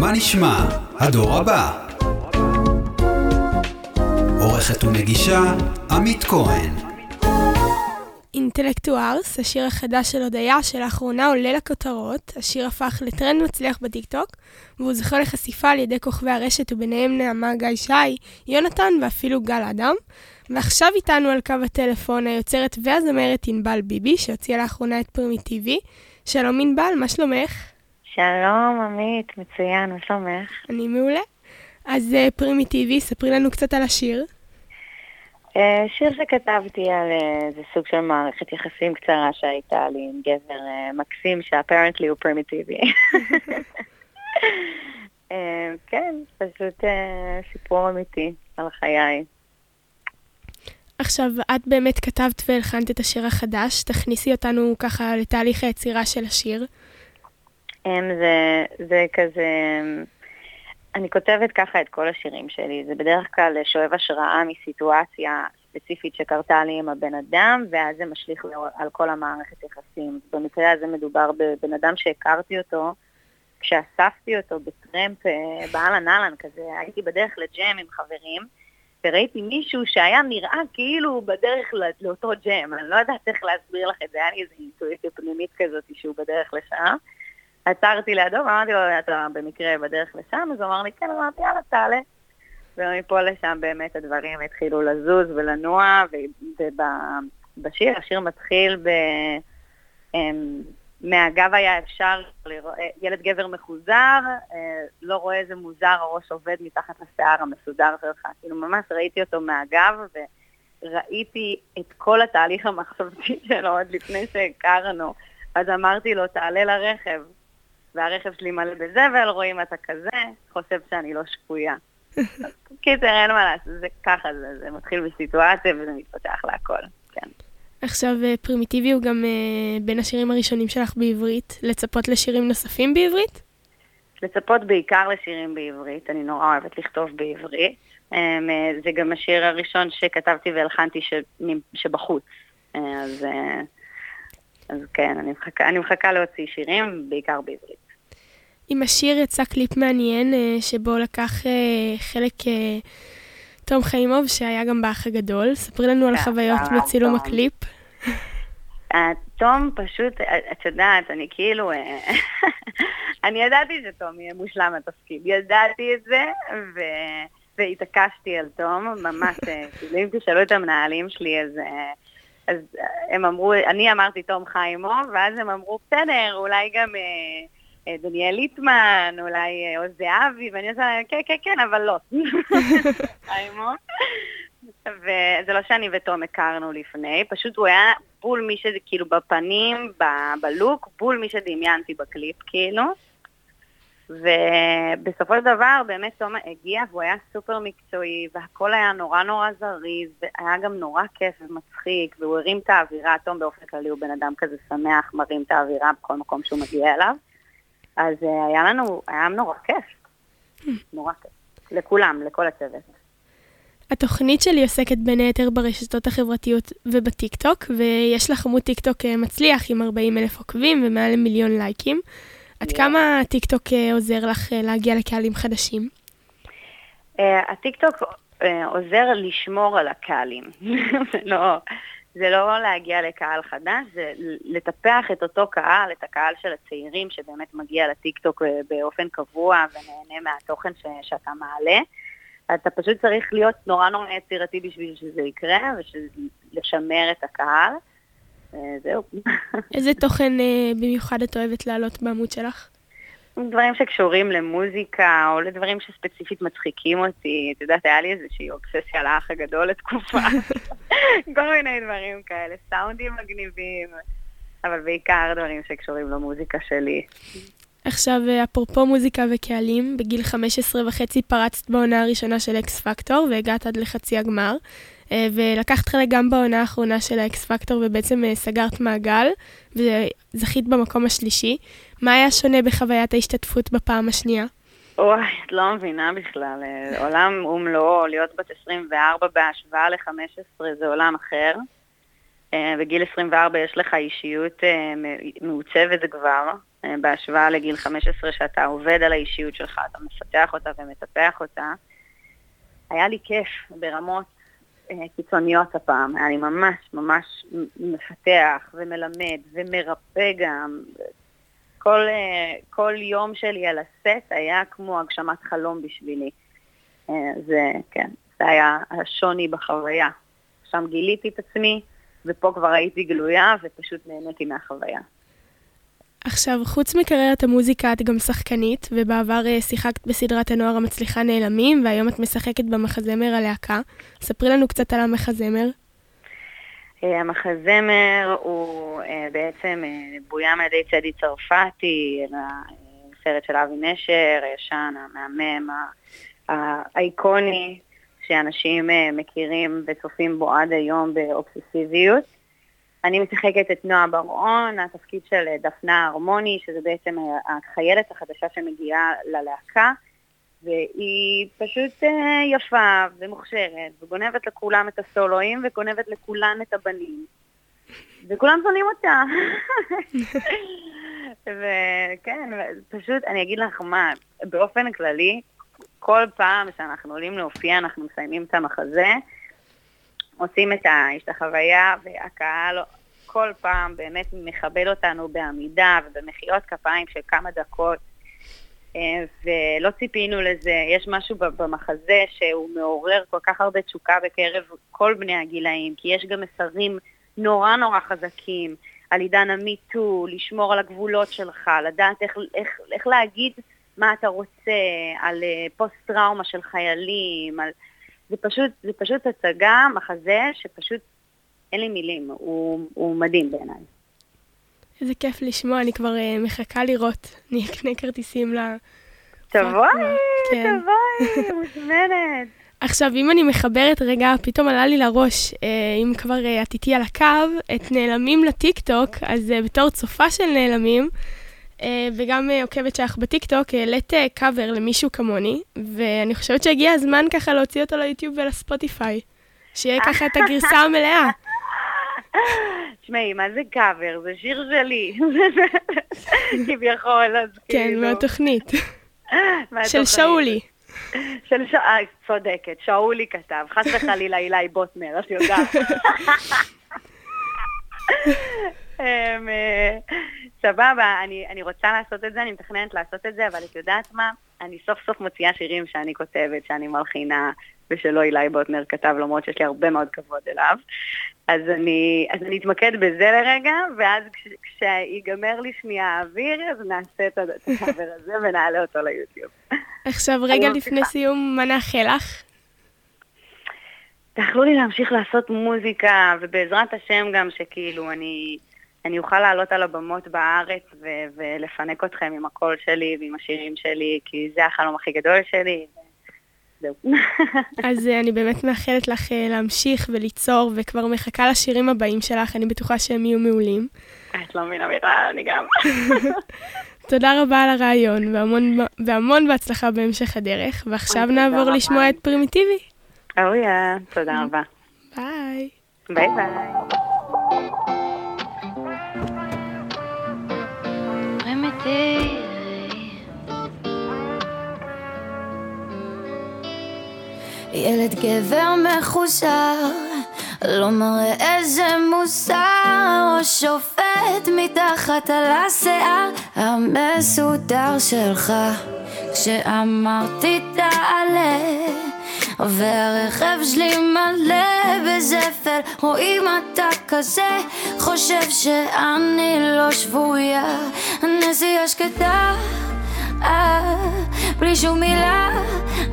מה נשמע? הדור הבא. עורכת ומגישה עמית כהן. אינטלקטוארס, השיר החדש של הודיה, שלאחרונה עולה לכותרות. השיר הפך לטרנד מצליח בטיקטוק, והוא זוכה לחשיפה על ידי כוכבי הרשת, וביניהם נעמה גיא שי, יונתן ואפילו גל אדם. ועכשיו איתנו על קו הטלפון היוצרת והזמרת ענבל ביבי, שהוציאה לאחרונה את פרימיטיבי. שלום ענבל, מה שלומך? שלום, עמית, מצוין, מה שלומך? אני מעולה. אז אה, פרימיטיבי, ספרי לנו קצת על השיר. אה, שיר שכתבתי על אה, זה סוג של מערכת יחסים קצרה שהייתה לי עם גבר מקסים ש apparently הוא פרימיטיבי. כן, פשוט סיפור אמיתי על חיי. עכשיו, את באמת כתבת והלחנת את השיר החדש, תכניסי אותנו ככה לתהליך היצירה של השיר. זה, זה כזה... אני כותבת ככה את כל השירים שלי. זה בדרך כלל שואב השראה מסיטואציה ספציפית שקרתה לי עם הבן אדם, ואז זה משליך על כל המערכת יחסים. במקרה הזה מדובר בבן אדם שהכרתי אותו, כשאספתי אותו בטרמפ אה, באהלן אהלן כזה, הייתי בדרך לג'ם עם חברים, וראיתי מישהו שהיה נראה כאילו בדרך לאותו ג'ם. אני לא יודעת איך להסביר לך את זה, היה לי איזו אינטואיציה פנימית כזאת שהוא בדרך לשם. עצרתי לידו ואמרתי לו, אתה במקרה בדרך לשם? אז הוא אמר לי, כן, אמרתי, יאללה, תעלה. ומפה לשם באמת הדברים התחילו לזוז ולנוע, ובשיר, השיר מתחיל ב... אמ, מהגב היה אפשר לראות, ילד גבר מחוזר, אה, לא רואה איזה מוזר, הראש עובד מתחת לשיער המסודר שלך. כאילו ממש ראיתי אותו מהגב, וראיתי את כל התהליך המחשבתי שלו עוד לפני שהכרנו. אז אמרתי לו, תעלה לרכב. והרכב שלי מלא בזבל, רואים אתה כזה, חושב שאני לא שפויה. קיצר, אין מה לעשות, זה ככה, זה, זה מתחיל בסיטואציה וזה מתפתח להכל, כן. עכשיו, אה, פרימיטיבי הוא גם uh, בין השירים הראשונים שלך בעברית. לצפות לשירים נוספים בעברית? לצפות בעיקר לשירים בעברית, אני נורא אוהבת לכתוב בעברית. Um, זה גם השיר הראשון שכתבתי והלחנתי ש... שבחוץ. אז, uh, אז כן, אני מחכה, אני מחכה להוציא שירים, בעיקר בעברית. עם השיר יצא קליפ מעניין, אה, שבו לקח אה, חלק אה, תום חיימוב, שהיה גם באח הגדול. ספרי לנו על החוויות מצילום הקליפ. תום פשוט, את יודעת, אני כאילו, אני ידעתי שתום יהיה מושלם התפקיד, ידעתי את זה, ו... והתעקשתי על תום, ממש, כאילו אם תשאלו את המנהלים שלי, אז, אז הם אמרו, אני אמרתי תום חיימוב, ואז הם אמרו, בסדר, אולי גם... אה, דניאל ליטמן, אולי אה, עוז זהבי, ואני עושה להם, כן, כן, כן, אבל לא. וזה לא שאני ותום הכרנו לפני, פשוט הוא היה בול מי שזה, כאילו, בפנים, בלוק, בול מי שדמיינתי בקליפ, כאילו. ובסופו של דבר באמת תום הגיע והוא היה סופר מקצועי והכל היה נורא נורא זריז והיה גם נורא כיף ומצחיק והוא הרים את האווירה, תום באופן כללי הוא בן אדם כזה שמח, מרים את האווירה בכל מקום שהוא מגיע אליו. אז אה, היה לנו, היה נורא כיף. נורא כיף. לכולם, לכל הצוות. התוכנית שלי עוסקת בין היתר ברשתות החברתיות ובטיקטוק, ויש לך עמוד טיקטוק אה, מצליח עם 40 אלף עוקבים ומעל למיליון לייקים. עד yeah. כמה הטיקטוק אה, עוזר לך להגיע לקהלים חדשים? אה, הטיקטוק אה, עוזר לשמור על הקהלים. לא, זה לא להגיע לקהל חדש, זה לטפח את אותו קהל, את הקהל של הצעירים שבאמת מגיע לטיקטוק אה, באופן קבוע ונהנה מהתוכן ש, שאתה מעלה. אתה פשוט צריך להיות נורא נורא יצירתי בשביל שזה יקרה ולשמר את הקהל. אה, זהו. איזה תוכן אה, במיוחד את אוהבת להעלות בעמוד שלך? דברים שקשורים למוזיקה, או לדברים שספציפית מצחיקים אותי. את יודעת, היה לי איזושהי אובססיה לאח הגדול לתקופה. כל מיני דברים כאלה, סאונדים מגניבים, אבל בעיקר דברים שקשורים למוזיקה שלי. עכשיו, אפרופו מוזיקה וקהלים, בגיל 15 וחצי פרצת בעונה הראשונה של אקס פקטור והגעת עד לחצי הגמר. אה, ולקחת חלק גם בעונה האחרונה של האקס פקטור ובעצם אה, סגרת מעגל, וזכית במקום השלישי. מה היה שונה בחוויית ההשתתפות בפעם השנייה? אוי, את לא מבינה בכלל. אה, עולם ומלואו, להיות בת 24 בהשוואה ל-15 זה עולם אחר. אה, בגיל 24 יש לך אישיות אה, מעוצבת כבר, אה, בהשוואה לגיל 15 שאתה עובד על האישיות שלך, אתה מפתח אותה ומטפח אותה. היה לי כיף ברמות קיצוניות הפעם, היה לי ממש ממש מפתח ומלמד ומרפא גם. כל, כל יום שלי על הסט היה כמו הגשמת חלום בשבילי. זה, כן, זה היה השוני בחוויה. שם גיליתי את עצמי, ופה כבר הייתי גלויה ופשוט נהניתי מהחוויה. עכשיו, חוץ מקריירת המוזיקה, את גם שחקנית, ובעבר אה, שיחקת בסדרת הנוער המצליחה נעלמים, והיום את משחקת במחזמר הלהקה. ספרי לנו קצת על המחזמר. אה, המחזמר הוא אה, בעצם בוים על ידי צדי צרפתי, סרט של אבי נשר, הישן, המהמם, האיקוני, שאנשים מכירים וצופים בו עד היום באובססיביות. אני משחקת את נועה בר-און, התפקיד של אה, דפנה הרמוני, שזה בעצם החיילת החדשה שמגיעה ללהקה, והיא פשוט אה, יפה ומוכשרת, וגונבת לכולם את הסולואים, וגונבת לכולן את הבנים. וכולם שונאים אותה. וכן, פשוט, אני אגיד לך מה, באופן כללי, כל פעם שאנחנו עולים להופיע, אנחנו מסיימים את המחזה, עושים את, החוויה, והקהל כל פעם באמת מכבד אותנו בעמידה ובמחיאות כפיים של כמה דקות, אה, ולא ציפינו לזה. יש משהו במחזה שהוא מעורר כל כך הרבה תשוקה בקרב כל בני הגילאים, כי יש גם מסרים נורא נורא חזקים על עידן המיטו, לשמור על הגבולות שלך, לדעת איך, איך, איך להגיד מה אתה רוצה, על אה, פוסט-טראומה של חיילים, על... זה פשוט, זה פשוט הצגה, מחזה, שפשוט אין לי מילים, הוא, הוא מדהים בעיניי. איזה כיף לשמוע, אני כבר uh, מחכה לראות. אני אקנה כרטיסים ל... תבואי, כן. תבואי, מוזמנת. עכשיו, אם אני מחברת רגע, פתאום עלה לי לראש, אה, אם כבר אה, את איתי על הקו, את נעלמים לטיקטוק, אז אה, בתור צופה של נעלמים, וגם אה, עוקבת שלך בטיקטוק, העלית קאבר אה, למישהו כמוני, ואני חושבת שהגיע הזמן ככה להוציא אותו ליוטיוב ולספוטיפיי. שיהיה ככה את הגרסה המלאה. תשמעי, מה זה קאבר? זה שיר שלי. כביכול, אז כן, כאילו... כן, מהתוכנית. של שאולי. של שאולי, צודקת, שאולי כתב. חס וחלילה אילי בוטנר, את יודעת. אמ, סבבה, אני, אני רוצה לעשות את זה, אני מתכננת לעשות את זה, אבל את יודעת מה? אני סוף סוף מוציאה שירים שאני כותבת, שאני מלחינה, ושלא אילי בוטנר כתב, למרות שיש לי הרבה מאוד כבוד אליו. אז אני, אז אני אתמקד בזה לרגע, ואז כש, כשיגמר לי שנייה האוויר, אז נעשה את הקאבר הזה ונעלה אותו ליוטיוב. עכשיו, רגע לפני סיום, מה נאחל לך? תאכלו לי להמשיך לעשות מוזיקה, ובעזרת השם גם שכאילו אני... אני אוכל לעלות על הבמות בארץ ו- ולפנק אתכם עם הקול שלי ועם השירים שלי, כי זה החלום הכי גדול שלי. זהו. אז אה, אני באמת מאחלת לך אה, להמשיך וליצור, וכבר מחכה לשירים הבאים שלך, אני בטוחה שהם יהיו מעולים. את לא מבינה בכלל, אני גם. תודה רבה על הריאיון, והמון, והמון בהצלחה בהמשך הדרך, ועכשיו נעבור לשמוע את פרימיטיבי. אויה, תודה רבה. ביי. ביי ביי. ילד גבר מחושר, לא מראה איזה מוסר, או שופט מתחת על השיער המסודר שלך. כשאמרתי תעלה, והרכב שלי מלא בזפר, רואים אתה כזה, חושב שאני לא שבויה, הנסיעה שקטה, אה, בלי שום מילה,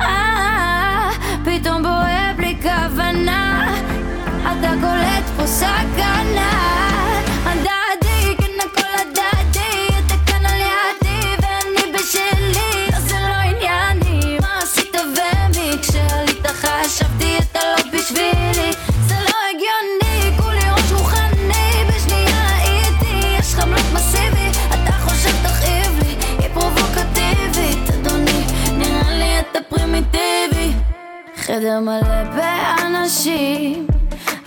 אה, פתאום בוער בלי כוונה, אתה קולט פה סכנה, חדר מלא באנשים.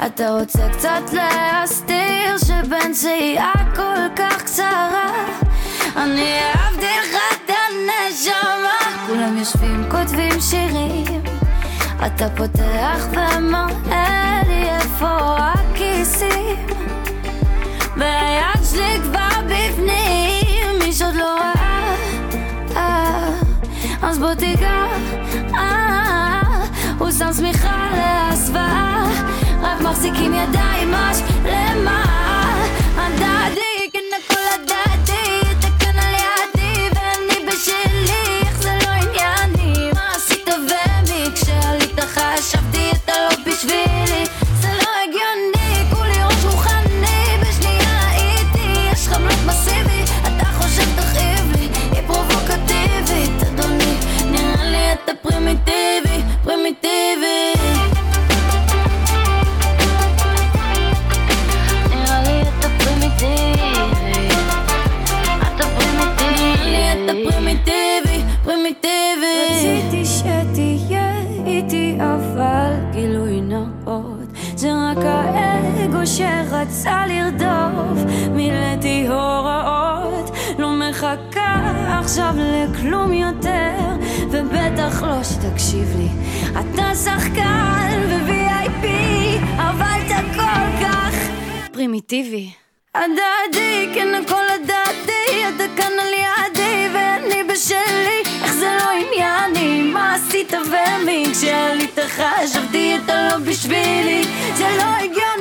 אתה רוצה קצת להסתיר שבנצי הכל כך קצרה? אני אהבתי לך את הנשמה. כולם יושבים כותבים שירים. אתה פותח ומראה לי איפה הכיסים. והיד שלי כבר בפנים מי שעוד לא ראה. אה, אז בוא תיגע אה, הוא שם שמיכה להסוואה. רק מחזיקים ידיים מש למה שתקשיב לי. אתה שחקן ו-VIP אבל אתה כל כך פרימיטיבי. הדדי, כן הכל הדדי, אתה כאן על ידי ואני בשלי, איך זה לא ענייני, מה עשית ומי, כשעלית חשבתי אתה לא בשבילי, זה לא הגיוני,